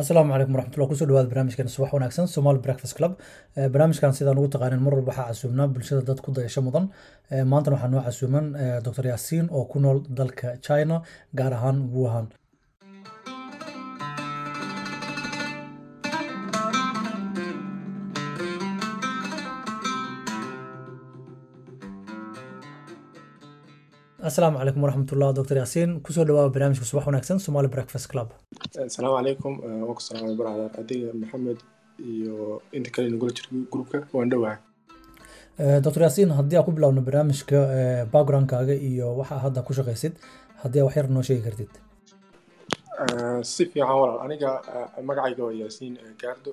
asalaamu calaykum waraxmatullah ku soo dhawaada barnaamijkan subax wanaagsan somali breakfast club. Barnaamijkan sidaan ugu taqaanin mar walba waxaa casuumnaa bulshada dad ku dayasho mudan. Maantana waxaa noo casuuman dr yaasiin oo ku nool dalka china gaar ahaan wuhan asalaamu calaykum waraxmatullah dr yaasiin ku soo dhawaada barnaamijka subax wanaagsan somali breakfast club. Asalaamu calaykum waa ku salaamay baracdar adiga maxamed iyo inta kale nagula jirta grupka waan dhowahay dr yaasiin haddii aan ku bilaabno barnaamijka backgroundkaaga iyo waxa hadda ku shaqaysid haddii aa wax yar noo sheegi kartid. Si fiican walaal aniga magacayga waa yaasiin gaardo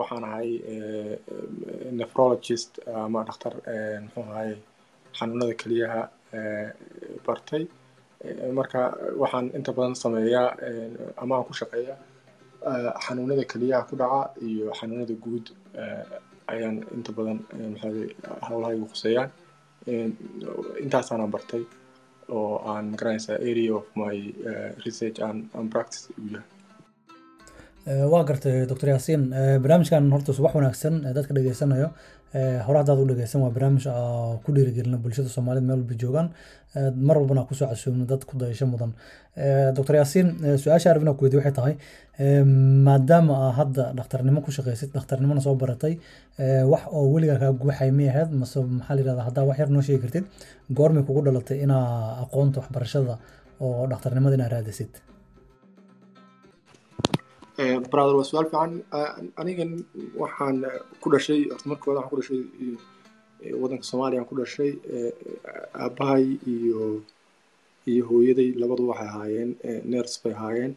waxaan ahay nephrologist ama dhakhtar muxuu ahay xanuunada keliyaha bartay. Marka waxaan inta badan sameeyaa ama aan ku shaqeeyaa xanuunada keliyaha ku dhaca iyo xanuunada guud ayaan inta badan howlahaygu khuseeyaan intaasaanan bartay oo aan ma garanaysaa area of my research and, and practice uu yahay. Waa gartay dr yaasiin. Barnaamijkan horta subax wanaagsan dadka dhegeysanayo hore haddaad u dhegeysan waa barnaamij ku dhiirigelina bulshada soomaaliyed meel walba joogaan. Mar walbana ku soo casuumno dad ku dayasho mudan. Dr yaasiin su'aasha arabina ku weydi waxay tahay maadaama aa hadda dhakhtarnimo ku shaqeysid dhakhtarnimona soo baratay wax oo weligaa kaa guuxay may ahayd mase maxaa la yirahdaa haddaa wax yar noo sheegi kartid goormay kugu dhalatay inaa aqoonta waxbarashada oo dhakhtarnimada inaa raadisid brother waa su'aal fiican anigan waxaan ku dhashay horta markooda waxaan ku dhashay waddanka soomaaliya aan ku dhashay aabbahay iyo iyo hooyaday labadu waxay ahaayeen nurse bay ahaayeen.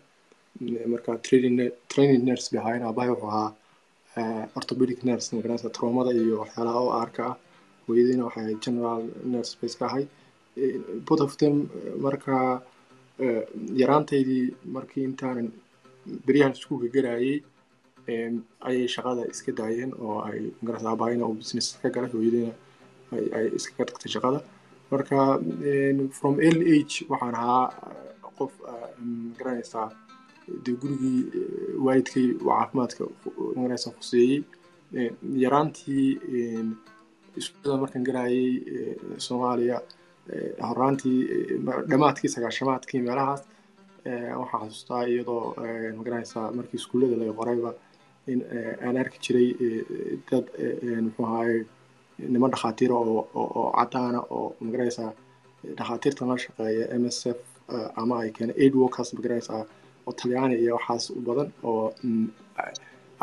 Marka training nurse bay ahaayeen. Aabbahay wuxuu ahaa orthopedic nurse magaranaysa traumada iyo waxyaalaha oo aarka ah. Hooyadayna waxay general nurse bay iska ahayd. Both of them marka yaraantaydii markii intaanan beryahan iskuulka garaayay ayay shaqada iska daayeen oo ay magarasa aabahayna oo business ka galay hooyadayna ay iskaga tagtay shaqada. Marka from early age waxaan ahaa qof ma garanaysaa dee gurigii waalidkay oo caafimaadka magaraysa khuseeyey yaraantii iskuulada markaan garaayay soomaaliya horaantii dhammaadkii sagaashamaadkii meelahaas waxaan xasuustaa iyadoo ma garanaysaa markii iskuullada laga qorayba in aan arki jiray dad muxuu ahaye niman dhakhaatiira oo cadaana oo ma garanaysaa dhakhaatiirta la shaqeeya m s f ama ay keena aid workers ma garanaysaa oo talyaani iyo waxaas u badan oo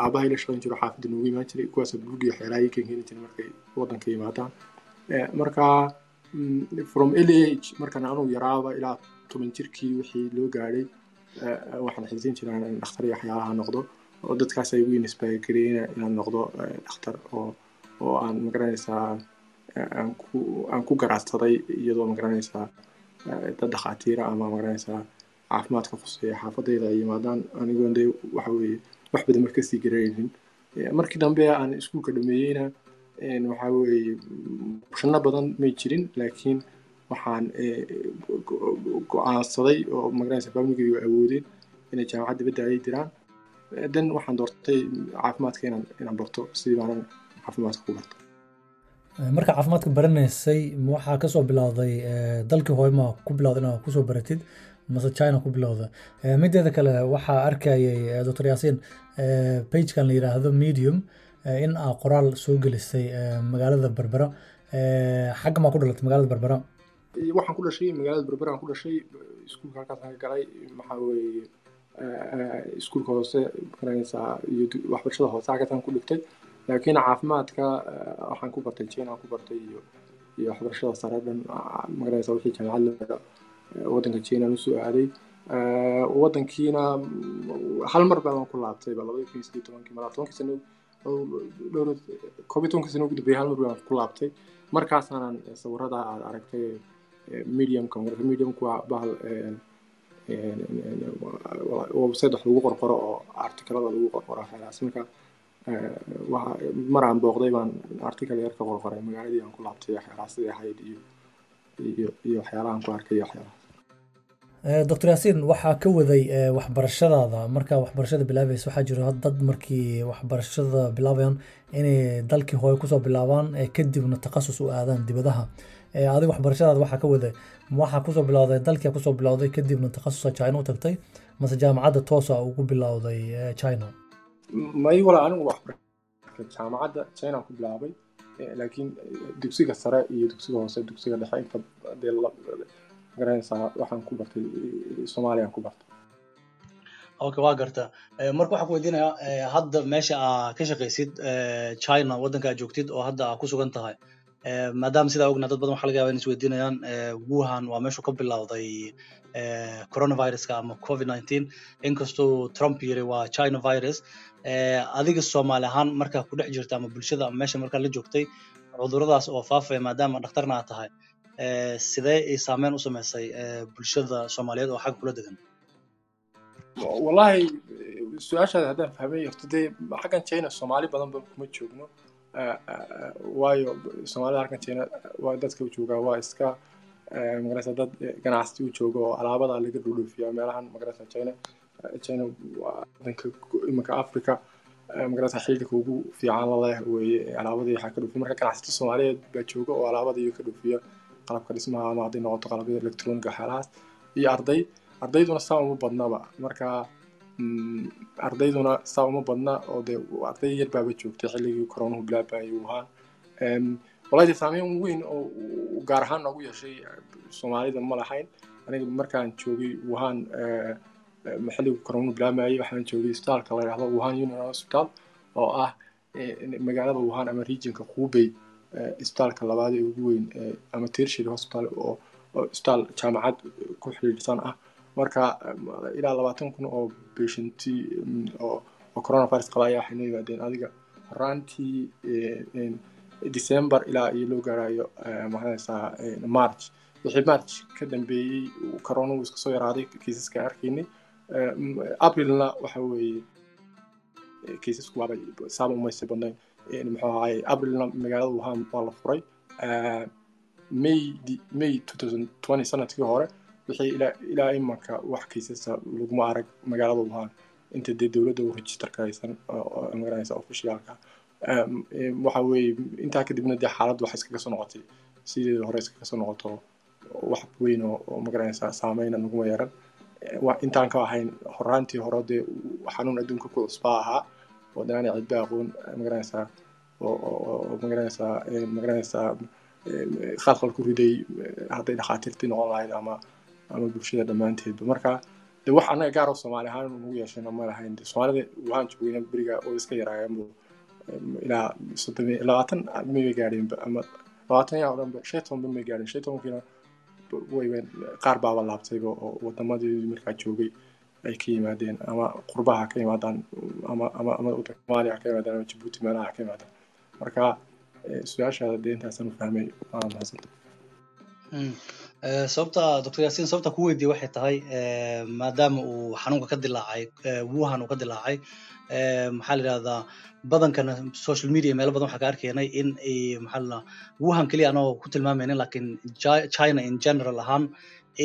aabahay la shaqeyn jiro xaafadda noogu imaan jiray kuwaas buugi waxyaalaha kan keeni jiray markay waddanka yimaadaan marka from early age markaan anugu yaraaba ilaa toban jirkii wixii loo gaadhay waxaan xiisin jiraa in dhakhtar iyo waxyaalaha noqdo oo dadkaas ay ugu inspire gareeyeen inaan noqdo dhakhtar oo oo aan ma garanaysaa aan ku aan ku garaadsaday iyadoo ma garanaysaa dad dhakhaatiira ama ma garanaysaa caafimaadka khuseeya xaafadayda ay yimaadaan. Anigoon dee waxa weeye wax badan mar ka sii garaynin markii dambe aan iskuulka dhameeyeyna waxa weeye shano badan may jirin laakiin waxaan go'aansaday oo magaranaysa familgayga awoodeen inay jaamacad dibadda ay diraan dan waxaan doortay caafimaadka inaan inaan barto sidii baanan caafimaadka ku barto. Marka caafimaadka baranaysay waxaa ka soo bilowday dalkii hooy ma ku bilowda inaad ku soo baratid mase china ku bilowda mideeda kale waxaa arkayay dr yaasiin pagekan la yiraahdo medium in aa qoraal soo gelisay magaalada berbera xagga maa ku dhalatay magaalada berbera waxaan ku dhashay magaalada berbera aan ku dhashay iskuulka halkaasaan ka galay maxaa weeye iskuulka hoose garanaysaa iyo waxbarashada hoose halkaasaan ku dhigtay laakiin caafimaadka waxaan ku bartay china aan ku bartay iyo iyo waxbarashada sare dhan ma garanaysaa wixii jaamacad waddanka china aan u soo aaday waddankiina hal mar baan ku laabtay ba labada kun iyo tobankii malaa tobankii sano dhowr koob tobankii sano ugu hal mar baan ku laabtay markaasaanan sawirada aad aragtay mediumka marka mediumku waa bahal website wax lagu qorqoro oo artikelada lagu qorqoro waxyaalahaas marka mar aan booqday baan article yar ka qorqoray magaaladii aan ku laabtay waxyaalahaas sidai ahayd iyo iyo iyo ku arkay iyo waxyaalahaas doctor yaasiin waxaa ka waday waxbarashadaada. Markaa waxbarashada bilaabaysa waxaa jiro dad markii waxbarashada bilaabayaan inay dalkii hooyo ku soo bilaabaan kadibna takhasus u aadaan dibadaha adiga waxbarashadaada waxaa ka waday waxaa ku soo bilowday dalkia ku soo bilowday kadibna takhasusa china u tagtay mase jaamacadda toosa ugu bilowday china. May wala anigu waxbarashada jaamacadda china ku bilaabay laakiin dugsiga sare iyo dugsiga hoose dugsiga dhexe inta dee garanaysaa waxaan ku bartay soomaaliyaan ku bartay. Okay waa garta. Marka waxaan ku weydiinayaa hadda meesha aa ka shaqaysid china waddanka aad joogtid oo hadda aa ku sugan tahay maadaama sidaa ogna dad badan waxa laga yaba in isweydiinayaan wuhan waa meeshuu ka bilowday coronaviruska ama covid nineteen. Inkastuu trump yiri waa china virus. Adiga soomaali ahaan markaa ku jirta ama bulshada meesha markaa la joogtay cuduradaas oo faafaya maadaama dhakhtarna aad tahay sidee ay saameyn u sameysay bulshada soomaaliyeed oo xagga kula degan? Wallahi su'aashaada haddaan fahmay horta dee xaggan china soomaali badan ba kuma joogno waayo soomaalida china waa dadka joogaa waa iska magarasa dad ganacsi u jooga oo alaabada laga dhudhuufiya meelahan magarasa china. China waa wadanka iminka africa magarasa xilka ugu fiican la leh weeye alaabadii waxaa ka dhuufiya marka ganacsata soomaaliyeed baa jooga oo alaabadii ka dhuufiya qalabka dhismaha ama hadday noqoto qalabyada electroniga waxyaalahaas iyo arday ardayduna saa uma badnaba. Marka ardayduna saa uma badna oo dee arday yar baaba joogtay xilligii koronuhu bilaabayay wuhan wallahi saameyn weyn oo gaar ahaan noogu yeeshay soomaalida ma lahayn aniga markaan joogay wuhan xilligii koronuhu bilaabayay waxaan joogay isbitaalka la yidhahdo wuhan union hospital oo ah magaalada wuhan ama regionka hubei isbitaalka labaad ee ugu weyn ama tertiary hospital oo isbitaal jaamacad ku xiriirsan ah marka ilaa labaatan kun oo patienti oo coronavirus qaba ayaa waxay noo yimaadeen adiga horaantii december ilaa iyo loo gaarayo maxanaysaa march. Wixii march ka dambeeyey corona uu iska soo yaraaday kiisaska arkaynay aprilna waxa weeye kiisasku waaba saaba umaysa badnayn. Muxuu ahaay aprilna magaalada wuhan waa la furay. May may 2020 sannadkii hore wixii ilaa imanka wax kiisasa laguma arag magaalada wuhan inta dee dowladda u registerka haysan magaranaysa officialka. Waxa weeye intaa kadibna dee xaaladdu waxay iskaga soo noqotay. Sideeda hore iskaga soo noqoto wax weyn oo magaranaysa saameyna naguma yeeran. Intaan ka ahayn horaantii hore dee xanuun adduunka ku cusbaa ahaa. Oo danaana cidba aqoon ma garanaysaa oo ma garanaysaa ma garanaysaa khalkhal ku riday hadday dhakhaatiirtii noqon lahayd ama ama bulshada dhammaanteedba marka de wax annaga gaar oo soomaali ahaan nagu yeeshayna ma lahayn soomaalida waxaan joogayna beriga oo iska yaraayeenbu ilaa soddon labaatan may gaadheenba ama labaatan yaa o dhanba tobanba may gaadheen shan tobankiina wayba qaar baaba laabtayba oo wadamadii markaa joogay ay ka yimaadeen ama qurbaha ka yimaadaan ama soomaaliya ka yimaadaan ama jabuuti meelaha ka yimaadaan marka su'aashaada dee intaasaan u fahmay waana mahadsanta sababta doctor yaasiin sababta ku weydiye waxay tahay maadaama uu xanuunka ka dilaacay wuhan uu ka dilaacay maxaa la yidhahdaa badankana social media meelo badan waxaa ka arkaynay in maxaa la wuhan keliya anagoo ku tilmaamaynin laakiin china in general ahaan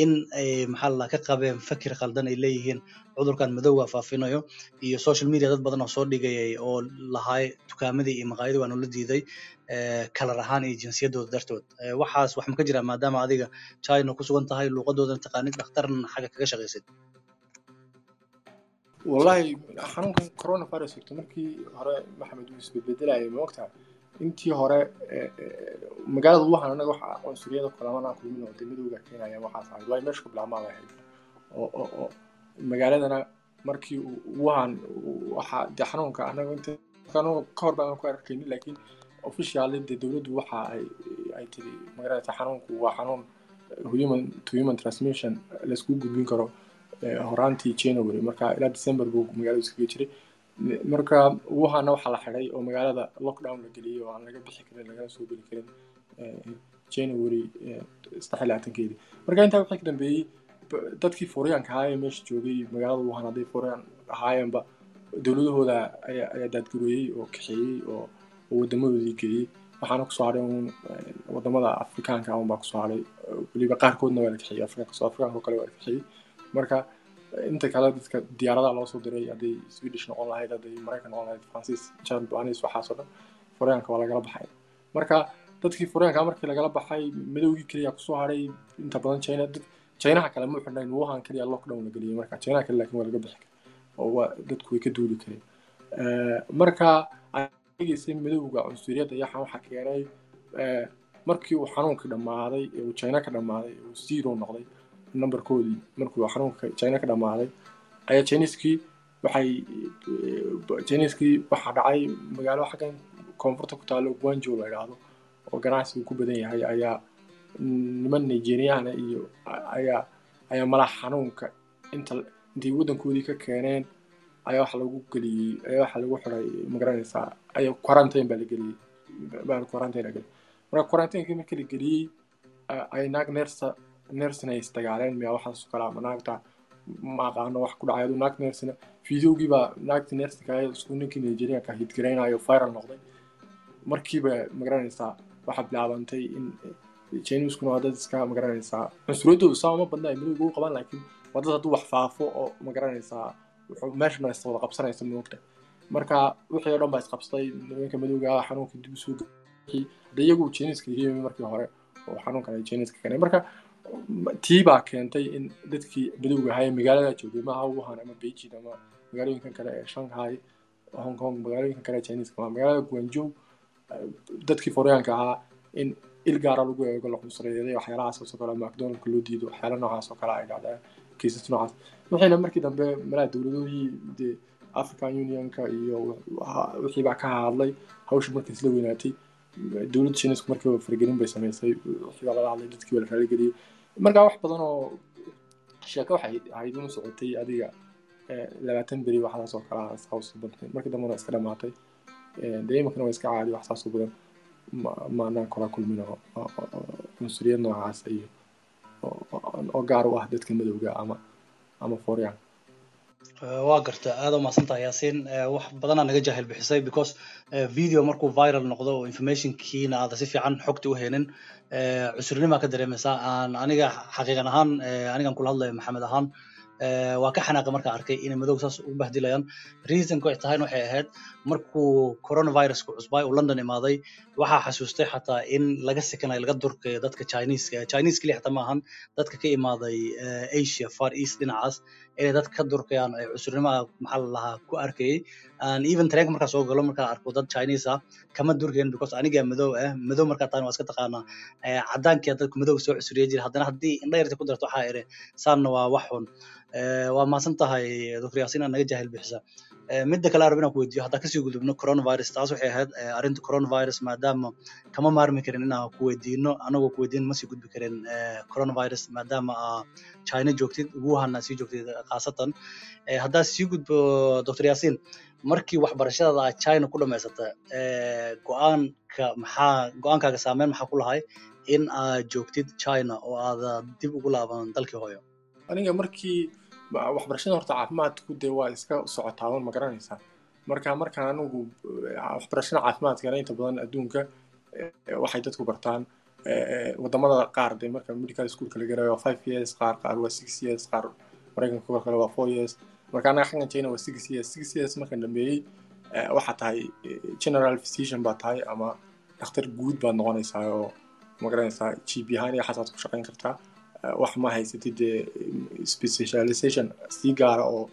in ay maxaa la ka qabeen fakir khaldan ay leeyihiin cudurkan madowga faafinayo. Iyo social media dad badan oo soo dhigayay oo lahaay dukaamadii iyo maqaayadii waa nula diiday kalar ahaan iyo jinsiyadooda dartood. Waxaas wax ma ka jiraa maadaama adiga china ku sugan tahay luuqadoodan taqaanid dhakhtarna xagga kaga shaqaysid wallahi xanuunkan coronavirus markii hore maxamed uu isbedbedelayay ma intii hore magaalada wuhan anaga waxa cunsuriyada kulamanaa kulmin oo dee keenaya waxaas ahayd waayo meesha ku bilaabmaa bay ahayd. Oo magaaladana markii wuhan waxa dee xanuunka anaga inta anaga ka ku arkaynin laakiin officially dee dowladdu waxa ay ay magaalada xanuunku waa xanuun human to human transmission la isku gudbin karo horaantii january. Marka ilaa december buu magaalada iskaga jiray marka wuhanna waxaa la xiday oo magaalada lockdown la geliyey oo aan laga bixi karin lagana soo geli karin january saddex iyo labaatankeedii marka intaa wixii ka dambeeyey dadkii furyaanka ahaa ee meesha joogay magaalada wuhan hadday furyaan ahaayeenba dowladahooda ayaa daadgureeyey oo kaxeeyey oo oo wadamadoodii geeyey waxaana ku soo hadhay uun waddamada afrikaanka un baa ku soo hadhay weliba qaarkoodna waa la kaxeeyey afrikaanka kale waa la kaxeeyey marka inta kale dadka diyaaradaha loo soo diray hadday swedish noqon lahayd hadday maraykan noqon lahayd faransiis japanis waxaas oo dhan furyaanka waa lagala baxay. Marka dadkii furyaanka markii lagala baxay madowgii keliya ku soo haray inta badan china chinaha kale ma xidhnayn wuhan keliya lockdown la geliyay marka chinaha kale laakiin waa laga bixi kara oo waa dadku way ka duuli kareen. Marka egeysay madowga cunsuriyadda yaxan waxaa keenay markii uu xanuunkii dhammaaday ee uu china ka dhammaaday ee uu zero noqday numberkoodii markii uu xanuunka china ka dhammaaday ayaa chineskii waxay chineskii waxaa dhacay magaalo xaggan koonfurta ku taalo guanjo la idhaahdo oo ganacsigu ku badan yahay ayaa niman nigeriana iyo ayaa ayaa malaha xanuunka. Inta intay waddankoodii ka keeneen ayaa waxa lagu geliyey ayaa waxa lagu xiray ma garanaysaa ayaa quarantine baa la geliyey baa quarantine la geliyey. Marka quarantinekii markii la geliyey ay naag neersina ay isdagaaleen miyaa waxaas kala naagta ma aqaano wax ku dhacay aduu naag neersina fideogii baa naagta neersinka isku ninkii nigerianka hidgaraynayo viral noqday. Markiiba ma garanaysaa waxaa bilaabantay in chiniseskuna waa dad iska ma garanaysaa cunsuriyadoodu saa uma badna ay madowga u qabaan laakiin waa dad hadduu wax faafo oo ma garanaysaa wuxuu meeshana is wada qabsanaysa moogta marka wixii oo dhan baa isqabsaday nimanka madowga xanuunkii dib u soo hadda iyagu chiniska yimi markii hore oo xanuunkan ay chiniska keenay. Marka tii baa keentay in dadkii madowga ahaa ee magaalada joogay maaha wuhan ama beijing ama magaalooyinkan kale ee shanghai hong kong magaalooyinkan kale ee chiniska ma magaalada guangzhou dadkii foryaanka ahaa in il gaara lagu eego la cunsureeday waxyaalahaas oo kale macdonaldka loo diido waxyaala noocaas oo kale ay dhacdeen kiisas noocaas. Waxayna markii dambe malaha dowladoohii dee african unionka iyo wixii baa ka hadlay hawsha markii isla weynaatay. Dowladda shinisku markiiba faragelin bay samaysay wixii baa laga hadlay dadkii baa la raaligeliyey marka wax badan oo sheeko waxay ahayd inu socotay adiga labaatan beri waxdaas oo kale saus badnay markii dambena iska dhamaatay dee iminkana waa iska caadi wax saas u badan. Maanaan kala kulmin oo cunsuriyad noocaas iyo oo gaar u ah dadka madowga ama ama foryaan waa garta aada umahadsantaha yaasiin. Wax badanaa naga jahil bixisay because video markuu viral noqdo oo informationkiina aada si fiican xogta u helin cusurnima ka dareemaysaa aan aniga xaqiiqan ahaan anigan kula hadlayo maxamed ahaan waa ka xanaaqay markaa arkay inay madowga saas ugu bahdilayaan reasonka waxay tahayna waxay ahayd markuu coronavirusku cusbay uu london imaaday waxaa xasuustay xataa in laga sekanayo laga durkayo dadka chineska chinese keliya xataa maahan dadka ka imaaday asia far east dhinacaas inay dadka ka durkayaan ay cusurnimada maxaa la lahaa ku arkayay even tareenka markaa soo galo markaa arko dad chinese ah kama durkayn because aniga madow ah madow markaa tahan waa iska taqaanaa. Caddaankia dadku madow soo cusuriya jira haddana haddii indha yarta ku darto waxaa iri saanna waa wax xun. Waa mahadsan tahay doctor yaasiin aa naga jahil bixisa midda kale arab inaan ku weydiiyo haddaan ka sii gudubno coronavirus taas waxay ahayd arrinta coronavirus maadaama kama maarmi karin inaan ku weydiino anagoo ku weydiin masii gudbi karin coronavirus maadaama aa china joogtid wuhanna sii joogtid khaasatan. Haddaa sii gudbo doctor yaasiin markii waxbarashadaada aad china ku dhamaysata go'aanka maxaa go'aankaaga saameyn maxaa ku lahay in aad joogtid china oo aada dib ugu laaban dalkii hooyo? Aniga markii waxbarashada horta caafimaadku dee waa iska socotaaban ma garanaysaa marka markaan anigu waxbarashada caafimaadkana inta badan adduunka waxay dadku bartaan. Wadamada qaar dee marka medical schoolka la garayo waa five years qaar qaar waa six years qaar maraykanka kuwa kale waa four years. Marka anaga xaggan china waa six years six years markaan dhameeyey waxaa tahay general physician baa tahay ama dhakhtar guud baad noqonaysaa oo ma garanaysaa g p ahaan iyo xasaad ku shaqayn kartaa wax ma haysatid dee specialization sii gaara oo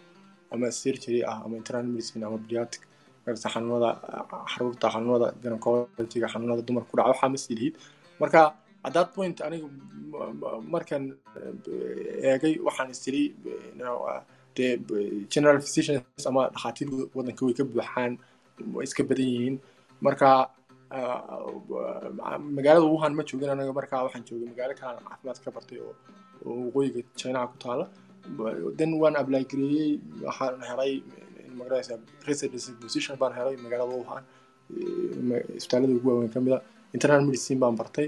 ama surgery ah ama internal medicine ama pediatric markasta xanuunada xaruurta xanuunada gynecologiga xanuunada dumarka ku dhaca waxaa ma sii lihid. Marka at that point aniga markan eegay waxaan istiri dee general physicians ama dhakhaatiir waddanka way ka buuxaan way iska badan yihiin. Marka magaalada wuhan ma joogin anaga markaa waxaan joogay magaalo kalaan caafimaad ka bartay oo oo waqooyiga chinaha ku taala. Then waan apply gareeyey waxaan helay magaraysa residence position baan helay magaalada wuhan. Isbitaalada ugu waaweyn ka mid a. Internal medicine baan bartay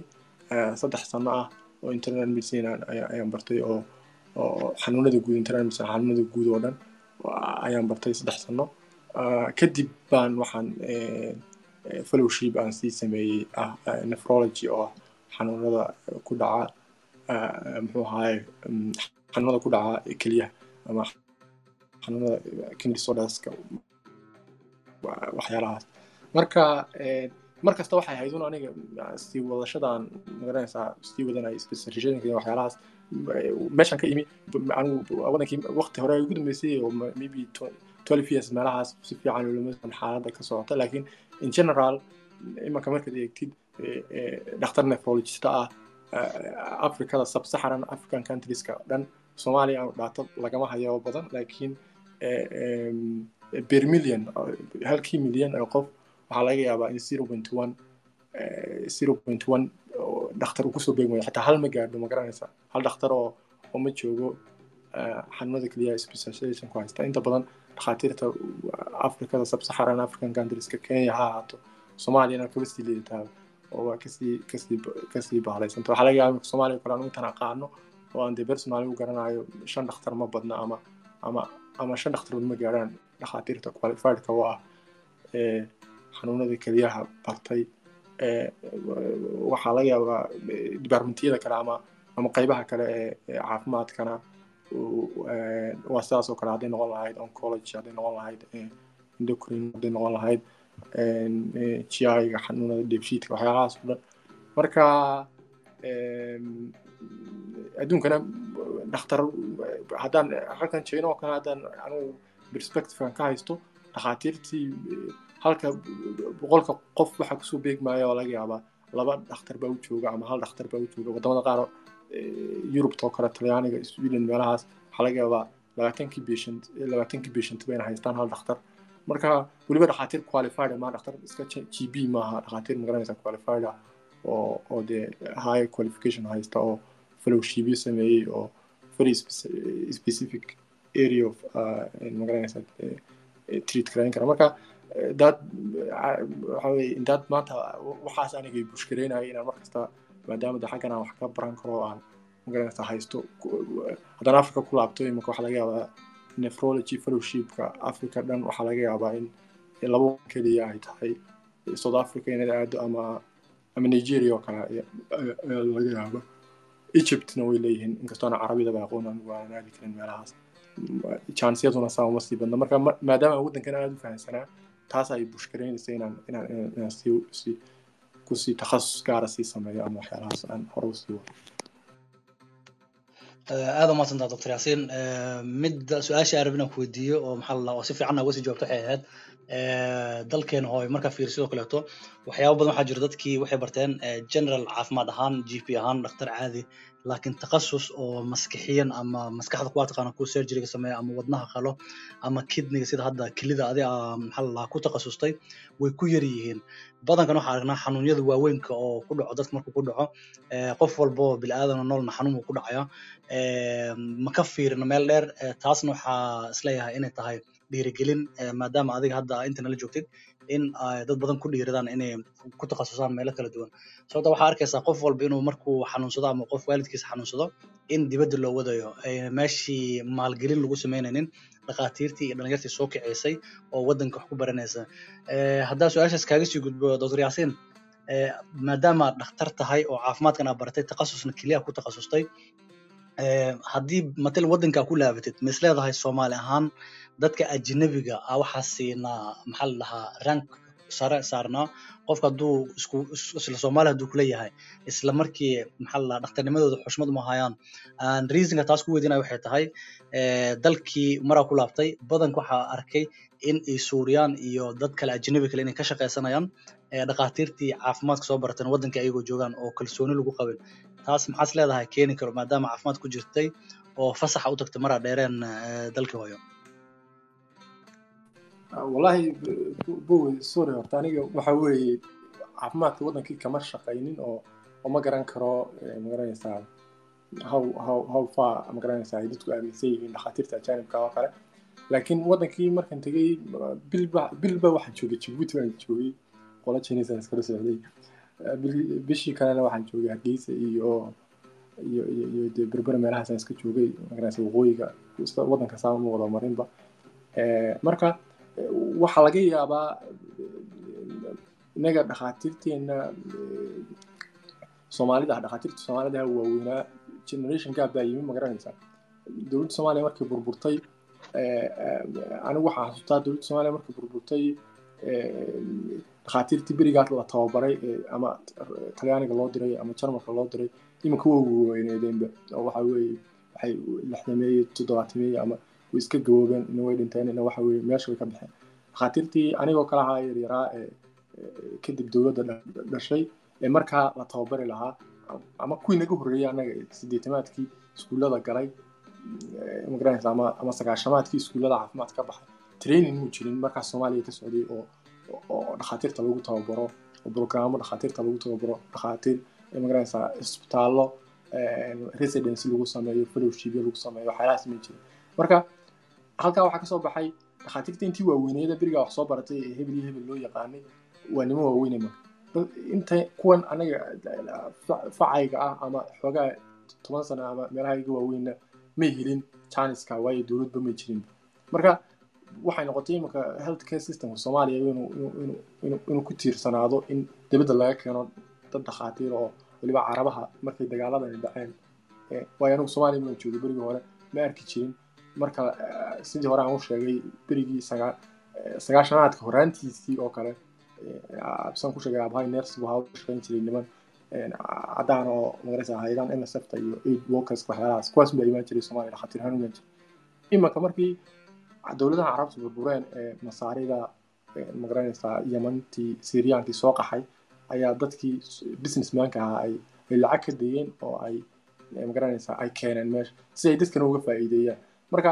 saddex sano ah oo internal medicine ayaan bartay oo oo xanuunada guud internal medicine xanuunada guud oo dhan ayaan bartay saddex sano. Kadib baan waxaan fellowship aan sii sameeyey ah nephrology oo xanuunada ku dhaca muxuu ahaye xanuunada ku dhaca keliyaha ama xanuunada kidney disorderska waxyaalahaas. Marka mar kasta waxay ahayd un aniga sii wadashadan ma garanaysaa sii wadanaya specializationka waxyaalahaas meeshan ka imi anigu wadankii waqti hore ugu dambeysay oo maybe twelve years meelahaas si fiican xaaladda ka socota laakiin in general imanka markaad eegtid dhakhtar nephrologista ah afrikada sub-saharan african countrieska dhan soomaaliya dhaato lagama hayo badan laakiin per million halkii milyan oo qof waxaa laga yaabaa in dhakhtar uu ku soo beegmayo xataa hal ma gaadho ma garanaysa hal dhakhtar oo oo ma joogo xanuunada keliya specialization ku haysta inta badan dhakhaatiirta afrikada sub-saharan african countrieska kenya ha ahaato soomaaliyana kaba sii liidataa oo waa ka sii ka sii ka sii baalaysanta waxaa laga yaabaa soomaaliya kale anu intaan aqaano oo aan dee personaali u garanayo shan dhakhtar ma badna ama ama ama shan dhakhtarood ma gaadhaan dhakhaatiirta qualifiedka oo ah xanuunada keliyaha bartay waxaa laga yaabaa departmentiyada kale ama ama qaybaha kale ee caafimaadkana waa sidaas oo kale hadday noqon lahayd oncology hadday noqon lahayd endocrine hadday noqon lahayd gi-ga xanuunada debshiidka waxyaalahaas oo dhan marka adduunkana dhakhtar haddaan halkan jeyno oo kale haddaan anigu perspectivekan ka haysto dhakhaatiirtii halka boqolka qof waxa ku soo beegmaya oo laga yaabaa laba dhakhtar baa u jooga ama hal dhakhtar baa u jooga waddamada qaar yurubta oo kale talyaaniga sweden meelahaas waxaa laga yaabaa labaatankii patient labaatankii patient bayna haystaan hal dhakhtar. Marka weliba dhakhaatiir qualified ma dhakhtar iska g b maaha dhakhaatiir magaranaysa qualified ah oo oo dee high qualification haysta oo fellowshipyo sameeyey oo very specific area of magaranaysa treat karayn kara. Marka dad waxa weye dad maanta waxaas anigay bushkareynaya inaan markasta maadaama de xaggan aan wax ka baran karo aan magaranaysa haysto haddaan africa ku laabto imanka waxaa laga yaabaa nephrology fellowshipka africa dhan waxaa laga yaabaa in labo keliya ay tahay south africa inay aado ama ama nigeria oo kale laga yaaba egyptna way leeyihiin inkastoona carabidaba aqoon anigu aan aadi karin meelahaas chansiyaduna saa uma sii badna. Marka maadaama waddankan aada u fahamsanaa taas ay bushkareynaysa inaan inaan inaan sii sii ku sii takhasus gaara sii sameeyo ama waxyaalahaas aan hore u sii wado aada umaadsantaa doctor yaasiin midda su'aasha arab inaan ku weydiiyo oo maxaa lalaa oo si fiican uga sii jawaabto waxay ahayd dalkeena hooy markaa fiir sidoo kaleeto waxyaaba badan waxaa jira dadkii waxay barteen general caafimaad ahaan g p ahaan dhakhtar caadi laakiin takhasus oo maskixiyan ama maskaxda kuwaa taqaana ku surgeryga sameeya ama wadnaha qalo ama kidniga sida hadda kelida adi maxaa lalaa ku takhasustay way ku yar yihiin. Badankan waxaa aragnaa xanuunyada waaweynka oo ku dhaco dadka markuu ku dhaco qof walbo bilaadan noolna xanuun uu ku dhacaya. Ma ka fiirino meel dheer taasna waxaa is leeyahay inay tahay dhiirigelin maadaama adiga hadda intana la joogtid in dad badan ku dhiiradaan inay ku takhasusaan meelo kala duwan. Sababta waxaa arkaysaa qof walba inuu markuu xanuunsado ama qof waalidkiisa xanuunsado in dibadda loo wadayo. Meeshii maalgelin lagu sameynaynin dhakhaatiirtii iyo dhalinyartii soo kicisay oo waddanka wax ku baranaysa. Haddaa su'aashaas kaaga sii gudbo doctor yaasiin. Maadaama dhakhtar tahay oo caafimaadkan aa baratay takhasusna keliya ku takhasustay haddii matal waddankaa ku laabatid ma soomaali ahaan dadka ajnabiga ah waxaa siinaa maxaa la dhahaa rank sare saarnaa qofka hadduu isla soomaali hadduu kula yahay isla markii maxaa la dhahaa dhakhtarnimadooda xushmad uma hayaan. Reasonka taas ku weydiinaya waxay tahay dalkii maraa ku laabtay badanka waxaa arkay in ay suuriyaan iyo dad kale ajnabi kale inay ka shaqaysanayaan dhakhaatiirtii caafimaadka soo barateen waddanka ayagoo joogaan oo kalsooni lagu qabin taas maxaas leedahay keeni karo maadaama caafimaad ku jirtay oo fasaxa u tagtay maraa dheereen dalkii hooyo wallahi bowe sorry horta aniga waxa weeye caafimaadka waddankii kama shaqaynin oo ma garan karo ma garanaysaa how how how far ma garanaysaa ay dadku aaminsan yihiin dhakhaatiirta ajaanibka oo kale. Laakiin waddankii markan tegey bilba bilba waxaan joogay jabuuti baan joogay qola chinese iskala socday. Bishii kalena waxaan joogay hargeysa iyo iyo iyo dee berbera meelahaasaan iska joogay magaranaysa waqooyiga waddanka saa ma wada marinba. Marka waxaa laga yaabaa innaga dhakhaatiirteena soomaalida dhakhaatiirta soomaalida waaweynaa generation gap baa yimi ma garanaysaa dowladda soomaaliya markay burburtay anigu waxaan xasuustaa dowladda soomaaliya markay burburtay dhakhaatiirtii berigaas la tababaray ama talyaaniga loo diray ama jarmalka loo diray iminka waa weyneedeenba oo waxa weeye waxay lixdameeye toddobaatameeye ama way iska gaboobeen ina way dhinteen ina waxa weeye meesha way ka baxeen. Dhakhaatiirtii anigoo kale ahaa yaryaraa ee kadib dowladda dhashay ee markaa la tababari lahaa ama kuwii naga horreeyay annaga sideetamaadkii iskuullada galay magaranaysa ama ama sagaashamaadkii iskuullada caafimaad ka baxay. Training muu jirin markaas soomaaliya ka socday oo oo dhakhaatiirta lagu tababaro oo brograamo dhakhaatiirta lagu tababaro dhakhaatiir magaranaysa isbitaallo residency lagu sameeyo fellowshipyo lagu sameeyo waxyaalahaas ma jirin. Marka halkaa waxaa ka soo baxay dhakhaatiirta intii waaweyneeda berigaa wax soo baratay ee hebel hebel loo yaqaanay. Waa nimo waaweyne marka inta kuwan anaga facayga ah ama xoogaa toban sano ama meelaha iga waaweynna may helin janiska waayo dowladba may jirin. Marka waxay noqotay iminka health care systemka soomaaliya inuu ku tiirsanaado in dibadda laga keeno dad dhakhaatiir oo weliba carabaha markay dagaaladani dhaceen. Waayo anigu soomaaliya maan joogay berigii hore ma arki jirin marka sidii hore aan u sheegay berigii sagaashanaadka horaantiisii oo kale absan ku sheegay abahay ners buu haa shaqayn jiray niman caddaan oo magaraysa haydan nsfta iyo aid workers waxyaalahaas kuwaas baa imaan jiray soomaaliya dhakhaatiir ahaan imaan jiray. Imanka markii dowladaha carabta burbureen ee masaarida ma garanaysaa yamantii siiriyaankii soo qaxay ayaa dadkii businessmanka ahaa ay lacag ka dayeen oo ay ma garanaysaa ay keeneen meesha si ay dadkana uga faa'iideeyaan marka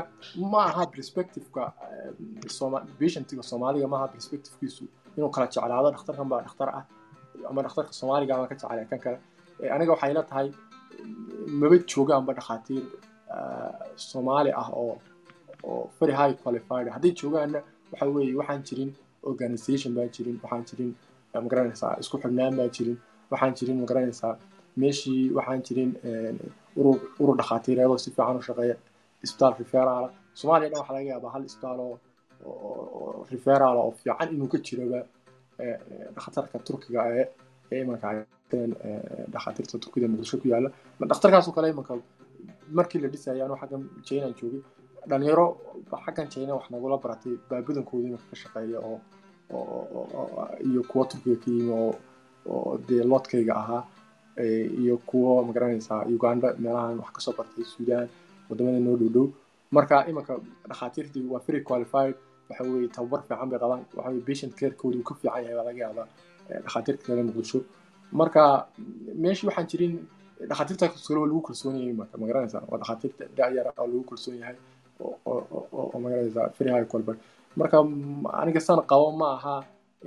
ma aha perspectiveka patientiga soomaaliga ma aha perspectivekiisu inuu kala jeclaado dhakhtarkan baa dhakhtar ah ama dhakhtarka soomaaliga baan ka jeclaya kan kale. Aniga waxay la tahay maba joogaanba dhakhaatiir soomaali ah oo oo very high qualified. Hadday joogaanna waxa weeye waxaan jirin organization baan jirin waxaan jirin ma garanaysaa isku xidhnaan baan jirin waxaan jirin ma garanaysaa meeshii waxaan jirin urur urur dhakhaatiireedoo si fiican u shaqeeya isbitaal referala soomaaliya dhan waxaa laga yaabaa hal isbitaal oo oo referal oo fiican inuu ka jiroba dhakhtarka turkiga ee ee imanka dhakhaatiirta turkida muqdisho ku yaalla dhakhtarkaasoo kale imanka markii la dhisaya anuu xaggan jaynaan joogay dhalinyaro xaggan jayna wax nagula baratay baa imanka ka shaqeeya oo iyo kuwo turkiga ka yimi oo oo dee loodkayga ahaa iyo kuwo ma garanaysaa uganda meelahan wax ka soo bartay suudaan waddamada noo dhow dhow marka imanka dhakhaatiirtii waa very qualified waxa weeye tababar fiican bay qabaan waxa weye patient carekooda uu ka fiican yahay baa laga yaabaa dhakhaatiirta kale muqdisho marka meeshii waxaan jirin dhakhaatiirta kale waa lagu kalsoon yahay marka ma garanaysaa waa dhakhaatiirta da'yar oo lagu kalsoon yahay oo ma garanaysaa very high qualified marka aniga san qabo ma aha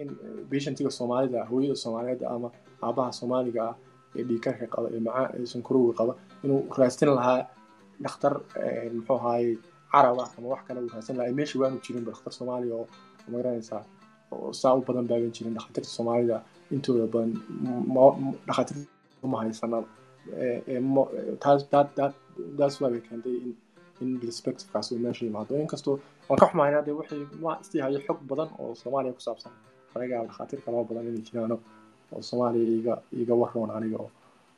in patientiga soomaalida hooyada soomaaliyeed ama aabaha soomaaliga ah ee dhiikarka qaba ee macaa ee sankarowga qaba inuu raastin lahaa dhakhtar muxuu ahaaye carab ah ama wax kale uu raadsan lahaa meesha waanu jirin ba dhakhtar soomaaliya oo ma garanaysaa saa u badan baagan jirin dhakhaatiirta soomaalida intooda badan dhakhaatiirta ma haysanaan taas waabay keentay in perspectivekaas uu meesha yimaado inkastoo waan ka xumaynaa dee wixii ma istii xog badan oo soomaaliya ku saabsan laga dhakhaatiir kaloo badan inay jiraano oo soomaaliya iga iga waroon aniga oo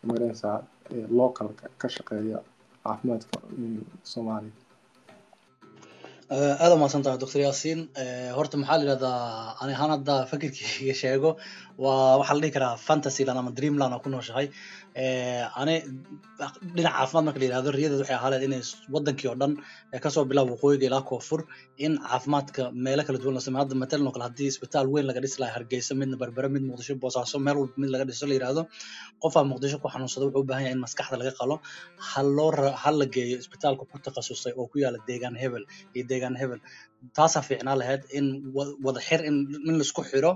ma garanaysaa local ka shaqeeya caafimaadka soomaaliya aada umahadsan tahay doctor yaasiin horta maxaa la yidhahdaa ani ahaan hadda fakirkeyga sheego waa waxaa la dhihi karaa fantasyland ama dreamland oo ku nooshahay ani dhinaca caafimaad marka la yidhahdo riyadeed waxay ahaa leed inay wadankii oo dhan ka soo bilaabo waqooyiga ilaa koonfur in caafimaadka meelo kala duwan la sameeyo. Hadda matalan oo kale haddii isbitaal weyn laga dhisi lahaa hargeysa midna berbere mid muqdisho boosaaso meel walba mid laga dhiso la yidhahdo qofaa muqdisho ku xanuunsada wuxuu u baahan yahay in maskaxda laga qalo. Ha ha la geeyo isbitaalka ku takhasusay oo ku yaalla deegaan hebel iyo deegaan hebel taasaa fiicnaa lahayd in wada xir in la isku xiro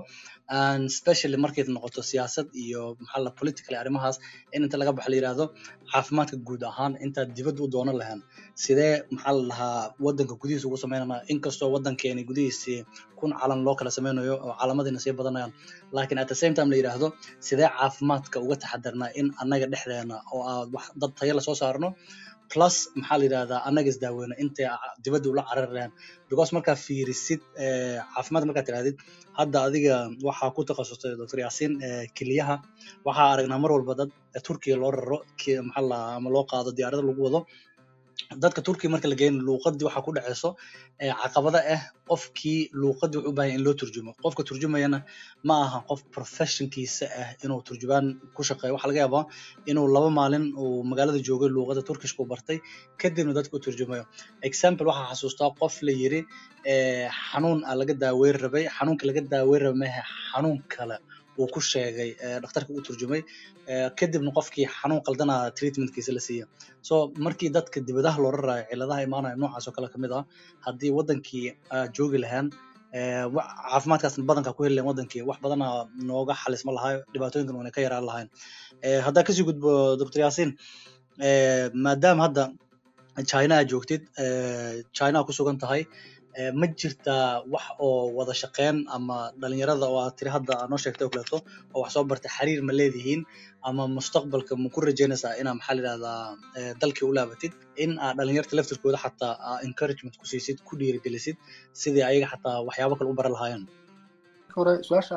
specially markay noqoto siyaasad iyo maxaa political arrimahaas in inta laga baxa la yidhahdo caafimaadka guud ahaan intaad dibadda u doonan lahayn sidee maxaa la wadanka gudihiisa ugu sameynana? Inkastoo wadankeeni gudihiisii kun calan loo kala sameynayo oo calaamadiina sii badanayaan. Laakiin at the same time la yidhaahdo sidee caafimaadka uga taxadarnaa in annaga dhexdeena oo dad tayo la soo saarno plus maxaa la yidhahdaa annaga isdaaweyno intay dibadda ula cararayaan because markaa fiirisid caafimaad markaa tirahdid hadda adiga waxaa ku takhasustay doctor yaasiin keliyaha waxaa aragnaa mar walba dad turkiya loo raro maxaa la ama loo qaado diyaarada lagu wado dadka turkiga marka la geyn luuqadii waxaa ku dhaceyso caqabada ah qofkii luuqadii wuxuu u baahan in loo turjumo. Qofka turjumayana ma aha qof professionkiisa ah inuu turjubaan ku shaqeeyo. Waxaa laga yaabaa inuu laba maalin uu magaalada joogay luuqada turkishku bartay kadibna dadka u turjumayo. Example waxaa xasuustaa qof la yiri xanuun a laga daaweyn rabay xanuunka laga daaweyn rabay maaha xanuun kale uu ku sheegay dhakhtarka u turjumay kadibna qofkii xanuun qaldana treatmentkiisa la siiya so markii dadka dibadaha loo raraayo ciladaha imaanaya noocaas oo kale ka mid ah haddii wadankii joogi lahaan caafimaadkaasna badanka ku heli lahayn wadankii wax badana nooga xalisma lahayo dhibaatooyinkan wana ka yaraan lahayn. Haddaa ka sii gudbo doctor yaasiin maadaama hadda china joogtid china ku sugan tahay ma jirtaa wax oo wada shaqeyn ama dhalinyarada oo aad tiri hadda noo sheegtay oo kaleeto oo wax soo bartay xiriir ma leedihiin ama mustaqbalka ma ku rajaynaysaa inaa maxaa layidhahdaa dalkii u laabatid? In aad dhalinyarta laftirkooda xataa encouragement ku siisid ku dhiirigelisid sidii ayaga xataa waxyaabo kale u baran lahaayeen. Hore su'aasha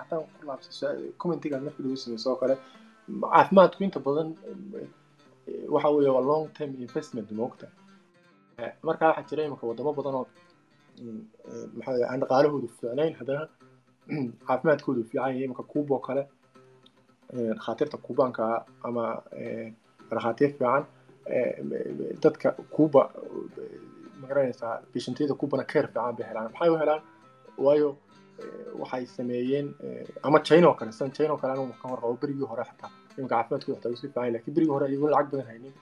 haddaan ku laabsay commentiga markii lagu sameysoo kale caafimaadku inta badan waxa weeye waa long term investment moogta. Marka waxaa jira imika wadamo badan oo maxaa aan dhaqaalahoodu fiicnayn haddana caafimaadkoodu fiican yahay imika kuuba oo kale dhakhaatiirta kuubaanka ama dhakhaatiir fiican dadka kuuba ma garanaysaa bishantiyada kuubana keer fiican bay helaan maxay u helaan waayo waxay sameeyeen ama china oo kale san china oo kale anigu ka warqabo berigii hore xataa imika caafimaadkooda xataa usi fiican laakiin berigii hore iyagoon lacag badan haynin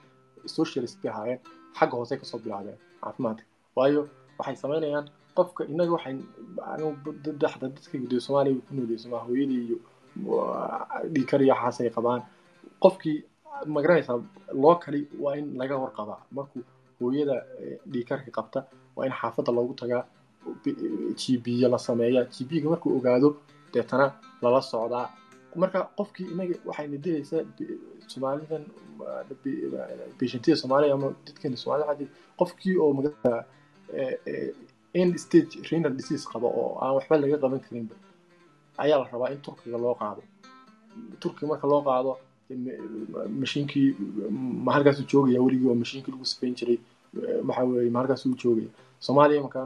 socialist bay ahaayeen xagga hoose ka soo bilaabeen caafimaadka waayo waxay samaynayaan qofka innaga waxay anigu daxda dadka gudiyo soomaaliya ku nooliyay somaa hooyadii iyo dhiikar iyo waxaas ay qabaan. Qofkii ma garanaysaa loo kali waa in laga warqabaa markuu hooyada dhiikarka qabta waa in xaafadda loogu tagaa g b la sameeyaa. G markuu ogaado deetana lala socdaa. Marka qofkii inaga waxayna dilaysaa soomaalidan beshantida soomaaliya ama dadkeena xadii qofkii oo magaalada end stage renal disease qaba oo aan waxba laga qaban karinba ayaa la rabaa in turkiga loo qaado. Turkiga marka loo qaado mashiinkii ma joogaya weligii oo mashiinkii lagu sifayn jiray waxa weeye joogaya soomaaliya marka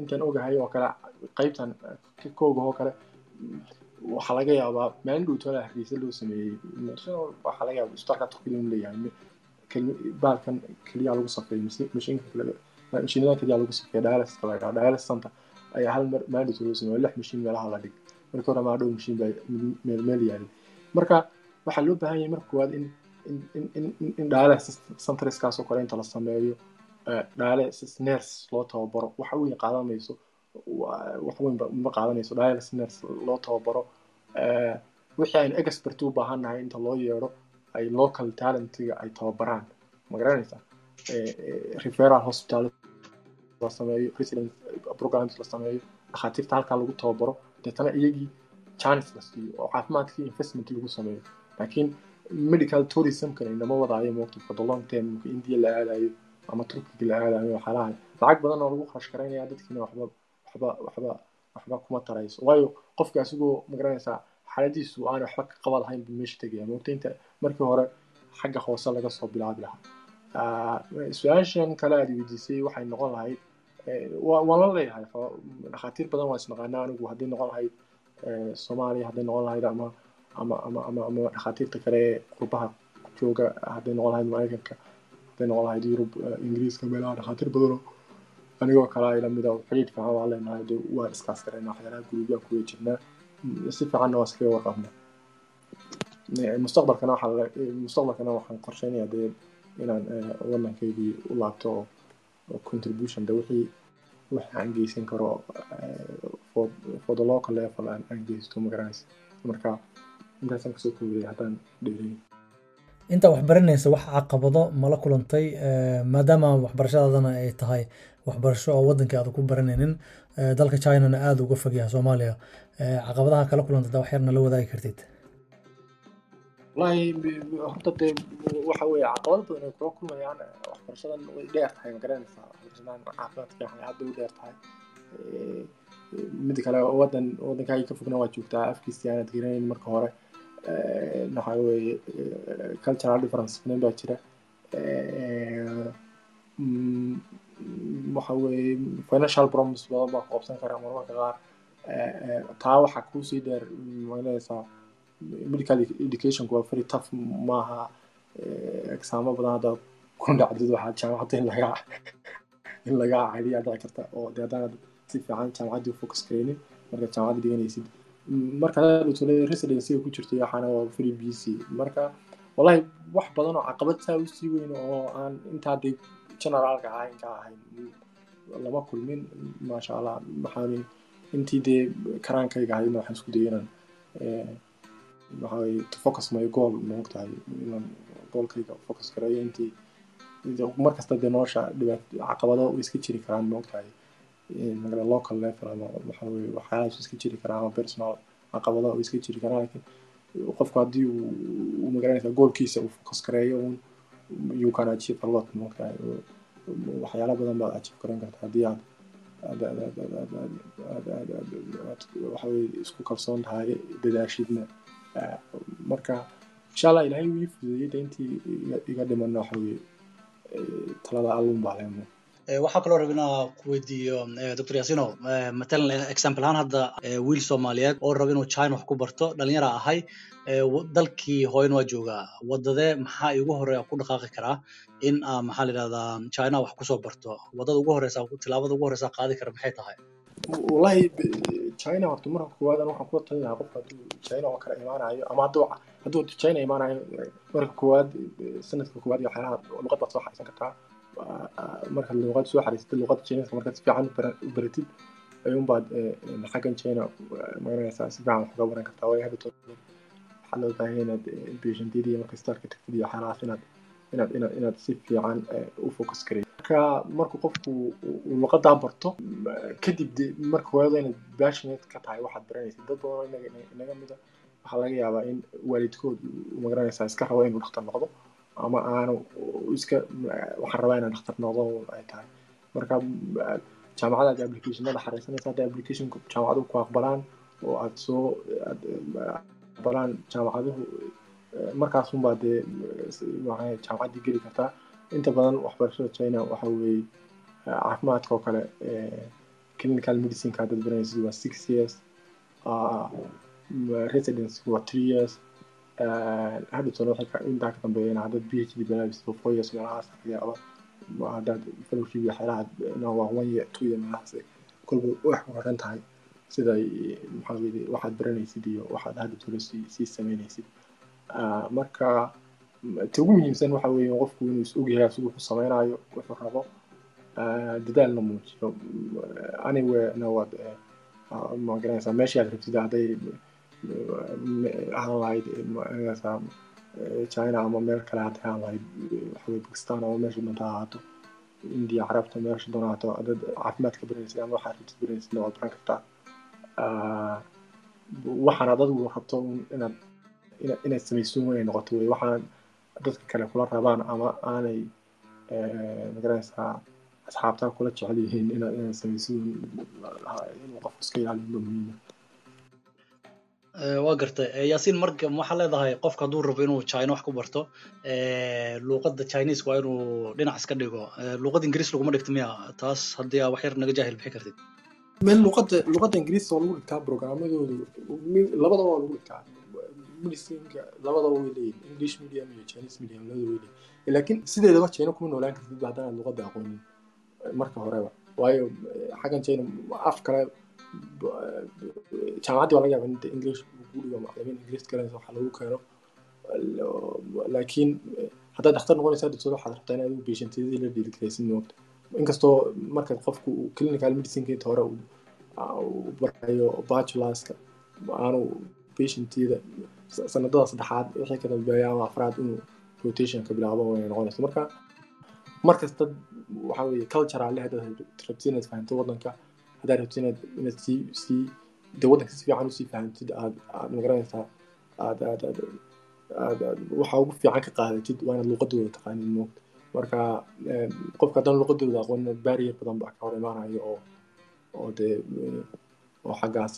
intaan ogahay oo kale qaybtan kooga oo kale waxaa laga yaabaa maalin dhow hargeysa loo sameeyey. Waxaa laga yaabaa isbitaalka turkiga inuu leeyahay baalkan keliya lagu safeey mashiinka mashiinada keliya lagu safeey dialysiska la dhaha dialysis ayaa hal dhow loo sameeyey lix mashiin meelaha la dhig. Markii hore maa dhow mashiin baa meel meel yaalay marka waxaa loo baahan yahay marka koowaad in in dialysis centreskaas oo kale inta la sameeyo dialysis nurse loo tababaro. Waxa weyn qaadanayso wax weyn ma qaadanayso dialysis nurse loo tababaro. Wixii aynu expert u baahannahay inta loo yeedho ay local talentiga ay tababaraan. Ma garanaysaa? Referal hospital la sameeyo resident programs la sameeyo dhakhaatiirta halkaa lagu tababaro deetana iyagii chance la siiyo oo caafimaadkii investment lagu sameeyo. Laakiin medical tourismkan inama wadaayo moogta for long term marka india la aadayo ama turkiga la aadayo waxyaalaha lacag badan oo lagu kharash garaynaya dadkiina waxba waxba waxba waxba kuma tarayso. Waayo qofka asigoo ma garanaysaa xaaladiisu aan waxba ka qaba lahayn buu meesha tegaya moogta markii hore xagga hoose laga soo bilaabi lahaa. Su'aashan kale aad weydiisay waxay noqon lahayd waan la leeyahay dhakhaatiir badan waa isnaqaanaa anigu hadday noqon lahayd soomaaliya hadday noqon lahayd ama ama ama dhakhaatiirta kale ee qurbaha jooga hadday noqon lahayd maraykanka hadday noqon lahayd yurub ingiriiska meelaha dhakhaatiir badanoo anigoo kale ay lamida xiriir fiican waan leenahay de waan iskaas garaynaa waxyaalaha gurubyaan kuwa jirnaa si fiicanna waa iskaga warqabnaa mustaqbalkana waxaa mustaqbalkana waxaan qorsheynayaa dee inaan waddankaygii u laabto oo contribution de wixii wixii aan geysan karo for for the local level aan aan geysto ma garanaysa marka intaasaan ka soo koobaya haddaan dheereyn intaa wax baranaysa wax caqabado mala kulantay maadaama waxbarashadaadana ay tahay waxbarasho oo wadankii aada ku baranaynin dalka chinana aada uga fogyaha soomaaliya. Caqabadaha kala kulanta wax yarna la wadaagi kartid. Wallahi horta dee waxa weeye caqabado badan kula kulmayaan. Waxbarashadan way dheer tahay ma garanaysaa waxbarashadan caafimaadka fiican aad u dheer tahay. Mid kale wadan waddankaaga ka fogna waa joogtaa afkiisii aanad garanayn marka hore. Waxa weeye cultural difference badan baa jira waxa weeye financial problems badan baa qoobsan kara marmarka qaar. Taa waxaa kuusii dheer maganaysaa medical educationku waa very tough maaha. Exaamo badan haddaad ku dhacdid waxaa jaamacadda in lagaa in lagaa cadiyaa dhici karta oo dee haddaanad si fiican jaamacaddii focus gareynin marka jaamacadda dhiganaysid marka residencyga ku jirto waxaana waa very busy. Marka wallahi wax badan oo caqabad saa u sii weyn oo aan intaa dee generaalka ahayn ka ahayn lama kulmin maasha allah maxaan intii dee karaankayga ahaydna waxaan isku dayay inaan waxa weye to focus my goal maogtahay inaan goolkayga focus gareeyo intii markasta dee nolosha dhibaat caqabado iska jiri karaan maogtahay magala local level ama waxa weye waxyaalahaas iska jiri karaan ama personal caqabado iska jiri karaan laakiin qofku haddii uu magaranaysa goolkiisa uu focus gareeyo un you can achieve a lot maogtahay waxyaala badan baad achieve garan karta haddii aad waxa weye isku kalsoon tahay dadaashidna marka insha allah ilaahay wuu ii fududeeyey de intii iga dhimanna waxa weye talada allun baa leemo waxaa kaloo raba inaa ku weydiiyo doctor yasino matalan example ahaan hadda wiil soomaaliyeed oo raba inuu china wax ku barto dhalinyara ahay dalkii hooyan waa joogaa. Wadadee maxaa igu horeya ku dhaqaaqi karaa in aa maxaa la yidhahdaa china wax ku soo barto? Wadada ugu horeysa tilaabada ugu horeysa qaadi kara maxay tahay? Wallahi china horta marka koowaad an waxaan kula talin lahaa qofka hadduu china oo kale imaanayo ama hadduu hadduu china imaanayo marka koowaad sanadka koowaad iyo waxyaalaha luqad baad soo xariisan kartaa marka luqad soo xariisatid luqadda chinesa markaad si fiican u baratid ayuunbaad xaggan china ma garanaysaa si fiican wax uga baran kartaa. Waayo hadda waxaa loo baahan inaad patientiyada iyo marka starka tagtid iyo waxyaalahaas inaad inaad inaad inaad si fiican u focus gareeyo marka markuu qofku uu luqadan barto kadib de marka hooyada inaad passionate ka tahay waxaad baranaysid dad badan inaga mida waxaa laga yaabaa in waalidkood ma garanaysaa iska rabo inuu dhakhtar noqdo ama aanu iska waxaan rabaa inaan dhakhtar noqdo ay tahay marka jaamacada aad applicationada xareysanaysa hadda application jaamacaduhu ku aqbalaan oo aad soo aqbalaan jaamacaduhu markaasunbaa dee jaamacaddii geli kartaa inta badan waxbarashada china waxa weeye caafimaadka oo kale clinical medicineka haddaad baranaysid waa six years residence waa three years waxay intaa ka dambeeyeen haddaad b h d four years meelahaas yaaba haddaad fellowship waxyaalaha waa one year two year meelahaas kolba wax ku tahay sida maxaa weye waxaad baranaysid iyo waxaad hadhowtona sii sii sameynaysid marka ta ugu muhiimsan waxa weeye qofku inuu is ogyahay asigu wuxuu sameynayo wuxuu rabo dadaalna muujiyo anywayna waad ma garanaysaa meeshii aad rabtid hadday ahaan lahayd ma garanaysaa china ama meel kale hadday ahaan lahayd waxaweye bakistan ama meesha doonta ahaato india carabta meesha doona ahaato dad caafimaad ka baranaysid ama waxaad rabtid baranaysidna waad baran kartaa waxaan ad adigu rabto inaad inaad samayso inay noqoto wey waxaan dadka kale kula rabaan ama aanay ma garanaysaa asxaabtaa kula jecel yihiin inaad inaad samayso inuu qofku iska ilaaliyo muhiima waa gartay. Yaasiin marka waxaa leedahay? Qofka hadduu rabo inuu china wax ku barto luuqadda chinese waa inuu dhinac iska dhigo. Luuqadda ingiriis laguma dhigto miya. Taas haddii aa wax yar naga jaahil bixi kartid. Meel luqadda luqadda ingiriiska waa lagu dhigtaa programmadoodu labadaba waa lagu dhigtaa. Medicinka labadaba way leeyihiin english medium iyo chinese medium labada way leeyihiin laakiin sideedaba china kuma noolaan kartid haddaan luqadda aqoonin marka horeba waayo xaggan china af kale jaamacaddii waa laga yaaba in dhigo macalimiin english garanaysa waxa lagu keeno. Laakiin haddaad dhakhtar noqonaysa doctor waxaad rabtaa inaad patientiyadii la dhiirigelaysid moogta inkastoo marka qofku clinical medicineka inta hore uu barayo bachelorska aanu patientiyada sanadada saddexaad wixii ka dambeeya ama afraad inuu rotationka bilaabo way noqonaysa marka markasta waxa weeye cultural haddaad rabtid inaad fahamto waddanka haddaad rabtid inaad sii sii de si fiican u sii fahamtid aad aad ma garanaysaa aad aad aad aad aad waxa ugu fiican ka qaadatid waa inaad luuqadooda taqaanid moogta marka qofka haddaan luuqadooda aqoonin barrier badan baa ka hor imaanayo oo oo dee oo xaggaas.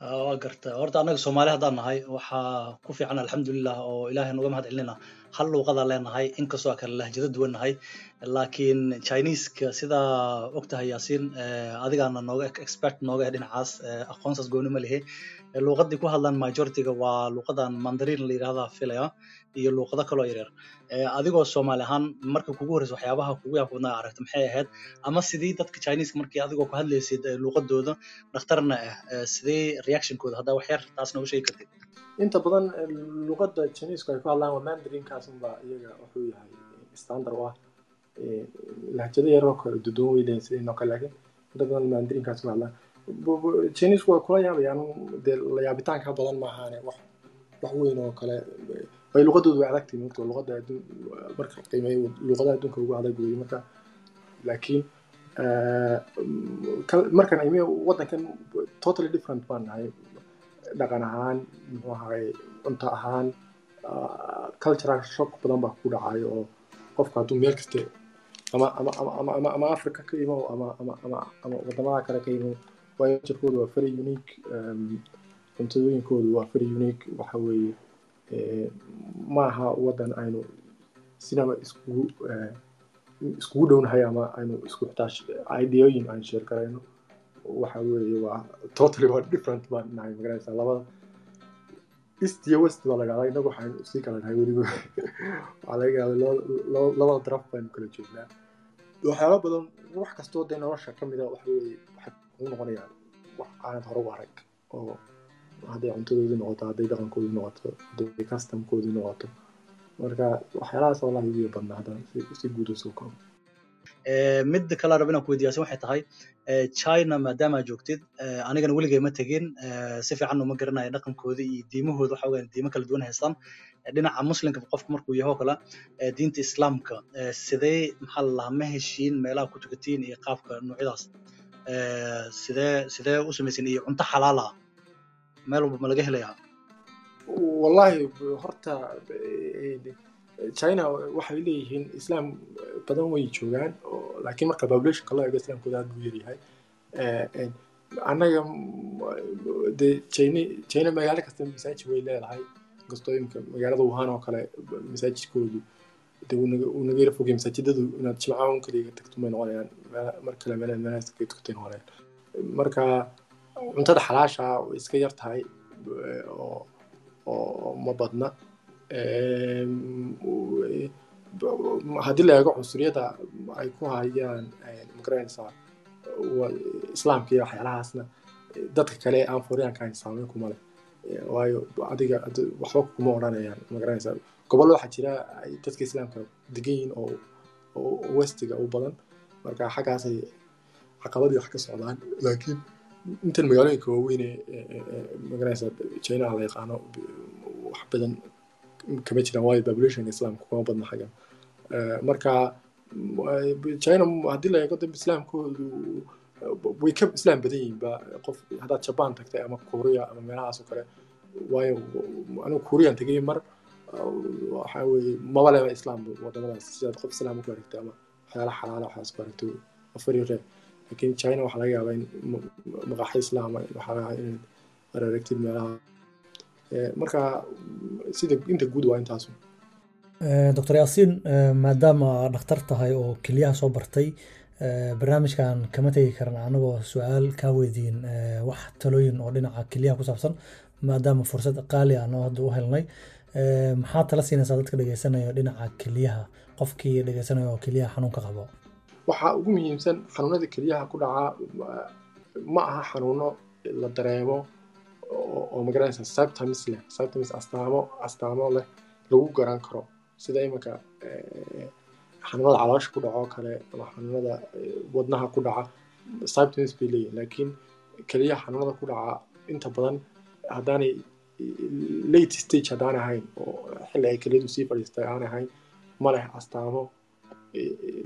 Waa garta. Horta annaga soomaali haddaan nahay waxaa ku fiican alxamdulilah oo ilaahay noga mahad celinayna hal luuqada leenahay inkastoo kale lahjado duwan nahay laakiin chineska sidaa ogtahay yaasiin adigaana nooga expert nooga eh dhinacaas aqoonsaas gooni ma lihi. Luuqadii ku hadlaan majorityga waa luuqadan mandarin la yidhahda filaya iyo luuqado kaloo yaryar. Adigoo soomaali ahaan marka kugu horreysa waxyaabaha kugu yaabkudnaa aragta maxay ahayd? Ama sidii dadka chineska markii adigoo ku hadlaysid luuqadooda dhakhtarna ah sidee reactionkooda haddaa wax yar taas nooga sheegi kartid? Inta badan luuqadda chinesku ay ku hadlaan waa mandarinkaas unbaa iyaga wuxuu yahay standard ah lahjado yaroo kale duduwan way leeyihiin sideenoo kale laakiin inta badan ku hadlaan chinesku waa kula yaabayaan dee la badan maahaane wax wax weyn oo kale bay luuqadoodu way adagtahay mogta luuqadda adduun marka qiimeeyo luuqadaha adduunka ugu adag weeye marka laakiin markan ime waddankan totally different baan nahay dhaqan ahaan muxuu ahaay cunto ahaan cultural shock badan baa ku dhacayo oo qofka hadduu meel kaste ama ama ama africa ka imo ama ama ama ama waddamada kale ka imo waayo jirkoodu waa very unique cuntadooyinkoodu waa very unique. Waxa weeye maaha waddan aynu sinaba iskugu iskugu dhownahay ama aynu isku xitaa ideooyin aan sheer karayno. Waxa weeye waa totally waa different baan nahay magaraysaa labada east iyo west baa la dhahdaa inagu waxaan sii kala nahay weliba waxaa laga yaabay labada daraf baynu kala joognaa waxyaaba badan wax kastoo dee nolosha ka mida waxa weeye waxay kugu noqonayaan wax aanad hore u arag oo hadday cuntadoodii noqoto hadday dhaqankoodii noqoto hadday customkoodii noqoto marka waxyaalahaas wallahi ugu badnaa haddana si guud u soo koobo midda kale rab inaan ku weydiiyaasin waxay tahay china maadaama joogtid anigana weligay ma tegin. Si fiican uma garanayo dhaqankooda iyo diimahooda waxa diimo kala duwan haystaan. Dhinaca muslimka qofka markuu yahay oo kale diinta islaamka sidee maxaa la ma heshiin meelaha ku tukatiin iyo qaabka noocyadaas? Sidee sidee u samaysin iyo cunto xalaal ah? Meel walba ma laga helayaa. Wallahi horta china waxay leeyihiin islaam badan way joogaan laakiin marka populationka loo eego islaamkooda aad buu yaryahay. Annaga de china magaalo kasta masaajid way leedahay inkastoo imika magaalada wuhan oo kale masaajidkoodu. De uu fogay masaajidadu inaad jimcaha kaliga tagto may noqonayaan mar kale meelaha noqonayaan. Marka cuntada xalaasha way iska yar tahay oo oo ma badna haddii la eego cunsuriyada ay ku hayaan ma garanaysaa islaamka iyo waxyaalahaasna dadka kale aan furyaanka hayn saameyn kuma leh. Waayo adiga waxba kuma odhanayaan ma garanaysaa gobollo waxaa jira ay dadka islaamka degan yihiin oo westiga u badan. Marka xaggaasay caqabadii wax ka socdaan. Laakiin intan magaalooyinka waaweyn ee ma garanaysaa chinaha la yaqaano wax badan kama jiraan waayo populationka islaamka kuma badna xaggan marka china haddii la eego dambe islaamkoodu way ka islaam badan yihiin ba qof haddaad jaban tagtay ama korea ama meelahaas kale waayo anigu korean tegay mar waxa weeye maba leba islaam wadamadaas sidaad qof islaam ku aragtay ama waxyaala xalaala waxaas ku aragtay afari laakiin china waxaa laga yaabaa in maqaaxi islaama waxaa laga yaabaa inaad araragtid meelaha marka sida inta guud waa intaasu doctor yaasiin maadaama dhakhtar tahay oo keliyaha soo bartay barnaamijkan kama tegi karna anagoo su'aal kaa weydiin wax talooyin oo dhinaca keliyaha ku saabsan maadaama fursad qaali ah noo hadda u helnay. Maxaa tala siinaysaa dadka dhegeysanaya dhinaca keliyaha qofkii dhegeysanaya oo keliyaha xanuunka qabo? Waxaa ugu muhiimsan xanuunada keliyaha ku dhaca ma aha xanuuno la dareemo oo magaranaysa symptoms leh symptoms astaamo astaamo leh lagu garan karo sida iminka xanuunada caloosha ku dhaco kale ama xanuunada wadnaha ku dhaca symptoms bay leeyihiin laakiin keliyaha xanuunada ku dhaca inta badan haddaanay late stage haddaan ahayn oo xilli ay keliyadu sii fadhiistay aan ahayn ma leh astaamo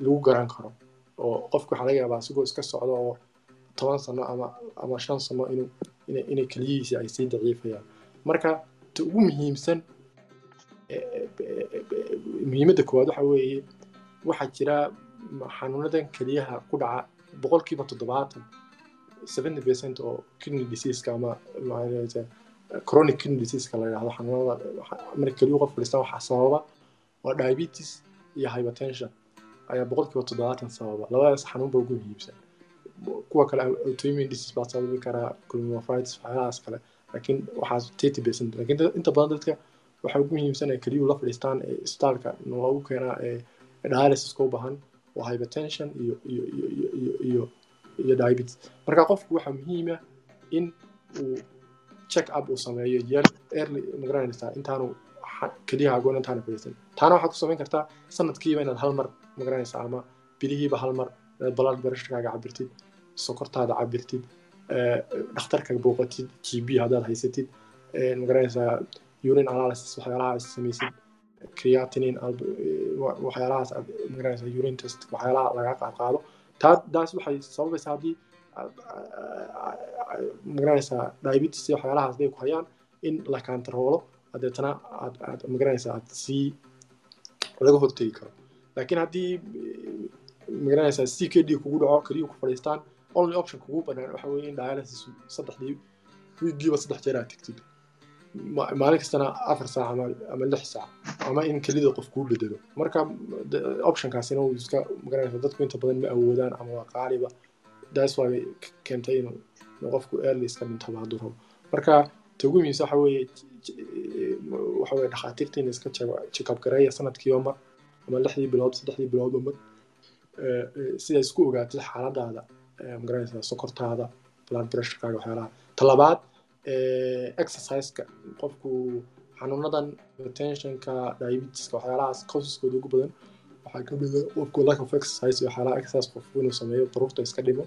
lagu garan karo oo qofka waxaa laga yaabaa asigoo iska socdo oo toban sano ama ama shan sano inuu inay keliyihiisi ay sii daciifayaan marka ta ugu muhiimsan muhiimadda koowaad waxa weeye waxaa jira xanuunadan keliyaha ku dhaca boqolkiiba toddobaatan seventy percent oo kidney diseaseka ama chronic kidney diseaseka la yidhahdo xanuunada marka keliyuhu qof fadhiistan waxaa sababa waa diabetes iyo hypertension ayaa boqolkiiba toddobaatan sababa. Labadaas xanuunba ugu muhiimsan kuwa kale autoimmune disease baa sababi karaa glomerulitis waxyaalahaas kale. Laakiin waxaas thirty percent laakiin inta badan dadka waxaa ugu muhiimsan ee keliyuhu la fadhiistaan ee isbitaalka loogu keenaa ee dialysiska u baahan waa hypertension iyo iyo iyo iyo diabetes. Marka qofku waxaa muhiima in uu check up uu sameeyo yeel early ma garanaysaa intaanu keliyaha agoon intaanu fadhiisan. Taana waxaad ku samayn kartaa sanadkiiba inaad hal mar ma garanaysaa ama bilihiiba hal mar blood pressurekaaga cabirtid sokortaada cabirtid dhakhtarka booqatid g b haddaad haysatid ma garanaysaa urine analysis waxyaalaha samaysid creatinine waxyaalahaas ma garanaysaa urine test waxyaalaha laga qaad qaado taa taas waxay sababaysaa haddii ma garanaysaa diabetes waxyaalahaas haday ku hayaan in la kantaroolo hadeetana aad ma garanaysaa aad sii laga hortegi karo laakiin haddii ma garanaysaa c k d kugu dhaco keliyu ku fadhiistaan only option kugu banaan waxa weeye in dialysis saddexdii wiigiiba saddex jeer aad maalin kastana afar saac ama lix saac ama in kelida qof kuu bedelo. Marka optionkaasina uu iska magaranaysa dadku inta badan ma awoodaan ama waa qaaliba daas waa keentay inuu qofku early iska dhintaba marka ta ugu muhiimsa waxa weeye waxa weye dhakhaatiirta in iska check-up gareeya sanadkiiba mar ama lixdii bilood saddexdii biloodba mar sida isku ogaatid xaaladaada magaranaysa sokortaada blood pressurekaaga waxyaalaha. Talabaad exerciseka. Qofku xanuunadan tensionka diabetiska waxyaalahaas causeskoda ugu badan. Waxaa ka mid a qofku lack of exercise iyo waxyaalaha exercise qofku inuu sameeyo baruurta iska dhimo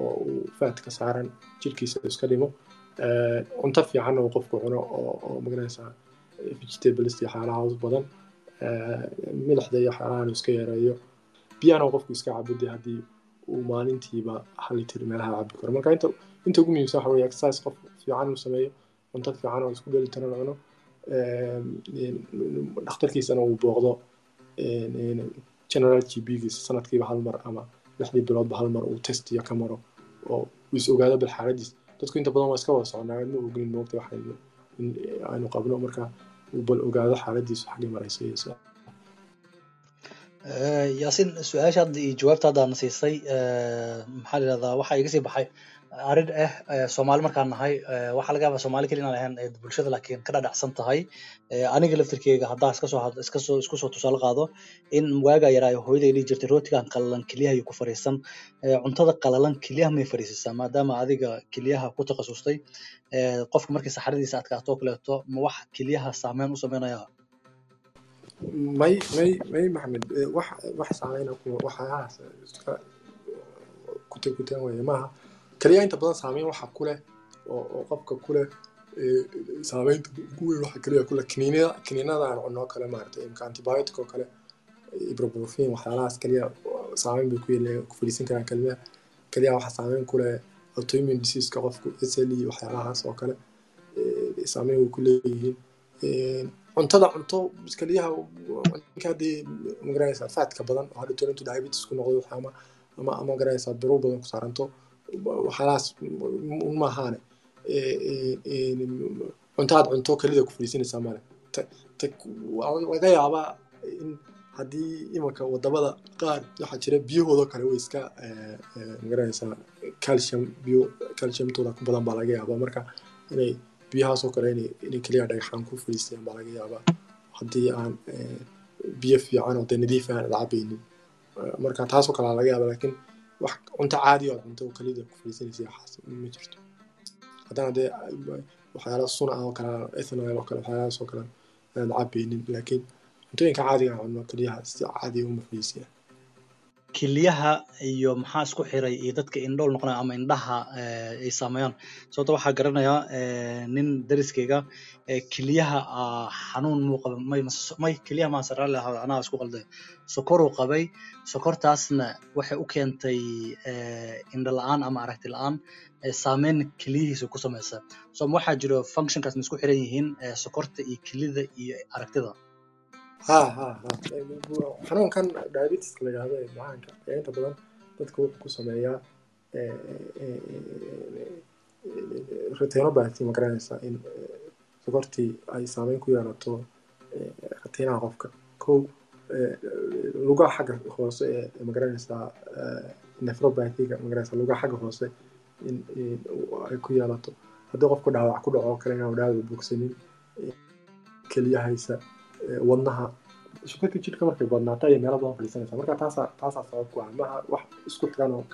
oo uu faatka saaran jirkiisa iska dhimo. Cunto fiican oo qofku cuno oo ma garanaysaa vegetables iyo waxyaalahaas badan. Milixda iyo waxyaalahan iska yareeyo. Biyana qofku iska cabudi haddii uu maalintiiba hal litir meelaha cabi karo. Marka inta ugu muhiimsan waxa weye exercise qof fiican uu sameeyo cunto fiican oo isku dheelitiran cuno dhakhtarkiisana uu booqdo general g b giisa sanadkiiba hal mar ama lixdii biloodba hal mar uu test iyo ka maro oo is ogaado bal xaaladiis dadku inta badan waa iska wada socnaa ma ognin moogta waxaynu aynu qabno. Marka uu bal ogaado xaaladiisu xaggay marayso iyo sida yaasiin su'aasha hadda iyo jawaabta haddaan siisay maxaa la yidhahdaa waxaa iga sii baxay. Arrin ah soomaali markaan nahay waxaa laga yaabaa soomaali keli inaan ahayn bulshada laakiin ka dhadhacsan tahay. Aniga laftirkeyga haddaa iska soo iska soo isku soo tusaale qaado in waagaa yaraayo hooyaday jirtay rootigan qalalan keliyaha ku fariisan cuntada qalalan keliyaha may fariisisaa maadaama adiga keliyaha ku takhasustay qofka markii saxaradiisa adkaato oo kaleeto ma wax keliyaha saameyn u sameynaya may may may maxamed wax wax saameyna waxyaalahaas iska kute kuteen weeye maaha keliya inta badan saameyn waxa ku leh oo oo qofka ku leh saameynta ugu weyn waxa keliya ku leh kiniinada kiniinada aan cunno kale maaragtay imka antibiotic oo kale ibuprofen waxyaalahaas keliya saameyn bay ku yeeleen ku karaan keliya keliya waxa saameyn ku leh autoimmune diseaseka qofku SLE waxyaalahaas oo kale saameyn way ku leeyihiin cuntada cunto haddii ma garanaysaa faatka badan oo hadha tolintu diabetes ku noqdo ama ama ama garanaysaa biro badan ku saaranto waxyaalahaas un maahaane cuntaad cunto kelida ku fadhiisanaysaa male laga yaabaa in haddii imanka waddamada qaar waxaa jira biyahooda kale way iska ma garanaysaa calcium biyo calciumtooda ku badan baa laga yaabaa. Marka inay biyahaasoo kale inay keliya dhagaxaan ku fadhiistaan baa laga yaabaa haddii aan biyo fiican oo dee nadiif aan la cabaynin marka taasoo kale laga yaaba laakiin wax cunto caadi oo cunto oo kelida ku fadhiisanaysa waxaas ma jirto haddana dee waxyaala sun ah oo kale ethanol oo kale waxyaalahaas oo kale aan la cabaynin laakiin cuntooyinka caadiga aan cunno keliyaha si caadiga uma fadhiisayaan keliyaha iyo maxaa isku xiray iyo dadka indhool noqonaya ama indhaha ay saameeyaan. Sababta waxaa garanayaa nin dariskeyga keliyaha xanuun muu qaba may may keliyaha maa sarraali lahaa anaa isku qalday. Sokoruu qabay sokortaasna waxay u keentay indho la'aan ama aragti la'aan saameyn keliyihiisa ku samaysa. So waxaa jiro functionkaas ma isku xiran yihiin sokorta iyo kelida iyo aragtida ha ha ha. Xanuunkan diabetiska la yidhahdo ee macaanka ayaa inta badan dadka wuxuu ku sameeyaa retinopathy ma garanaysaa in sokortii ay saameyn ku yeelato retinaha qofka. Kow lugaha xagga hoose ee ma garanaysaa nefropathiga ma garanaysaa lugaha xagga hoose in ay ku yeelato. Haddii qofku dhaawac ku dhaco kale inaan dhaawac bogsanin keliyahaysa wadnaha sukarka jidhka markay badnaato ayay meelo badan fadhiisanaysaa marka taasaa taasaa sabab ku ah maha wax isku xiran oo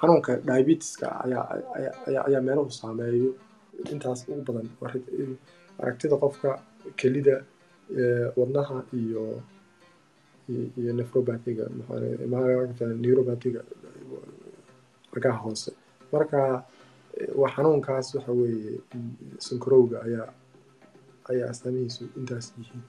xanuunka diabetiska ayaa meelahu saameeyo. Intaas ugu badan aragtida qofka kelida wadnaha iyo iyo nefropathiga neuropathiga ragaha hoose. Marka waa xanuunkaas waxa weeye sankarowga ayaa ayaa astaamihiisu intaas yihiin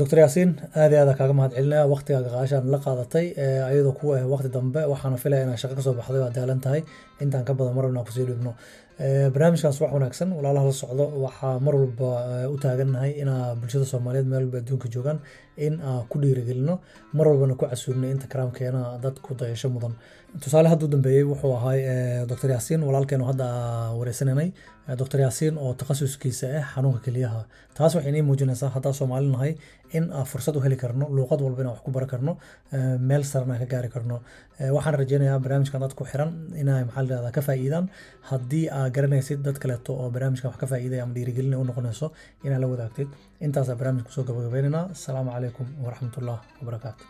doctor yaasiin aad iyo aada kaaga mahad celinaya waqtigaaga qaashaan la qaadatay ayadoo ku ah waqti dambe waxaana filaya inaad shaqo ka soo baxday waa daalan tahay. Intaan ka badan mar walbna ku sii dhibno barnaamijkaas wax wanaagsan walaalaha la socdo waxaa mar walba u taagannahay inaa bulshada soomaaliyeed meel walba adduunka joogaan in aan ku dhiirigelino mar walbana ku casuubnay inta karaamkeena dayasho mudan. Tusaale hadduu dambeeyey wuxuu ahay doctor yaasiin walaalkeenu hadda wareysananay doctor yaasiin oo takhasuskiisa ah xanuunka keliyaha taas waxay inii muujinaysaa haddaa soomaali nahay in aan fursad u heli karno luuqad walba inaan wax ku baran karno meel sarena ka gaari karno. Waxaan rajeynayaa barnaamijkan dad xiran inay maxaa la ka faa'iidaan. Haddii garanaysid dad kaleeto oo barnaamijkan wax ka faa'iidaya ama dhiirigelin u noqonayso inaad la wadaagtid. Intaasaa barnaamijka ku soo gabagabeynayna. Asalaamu calaykum waraxmatullah wabarakaatu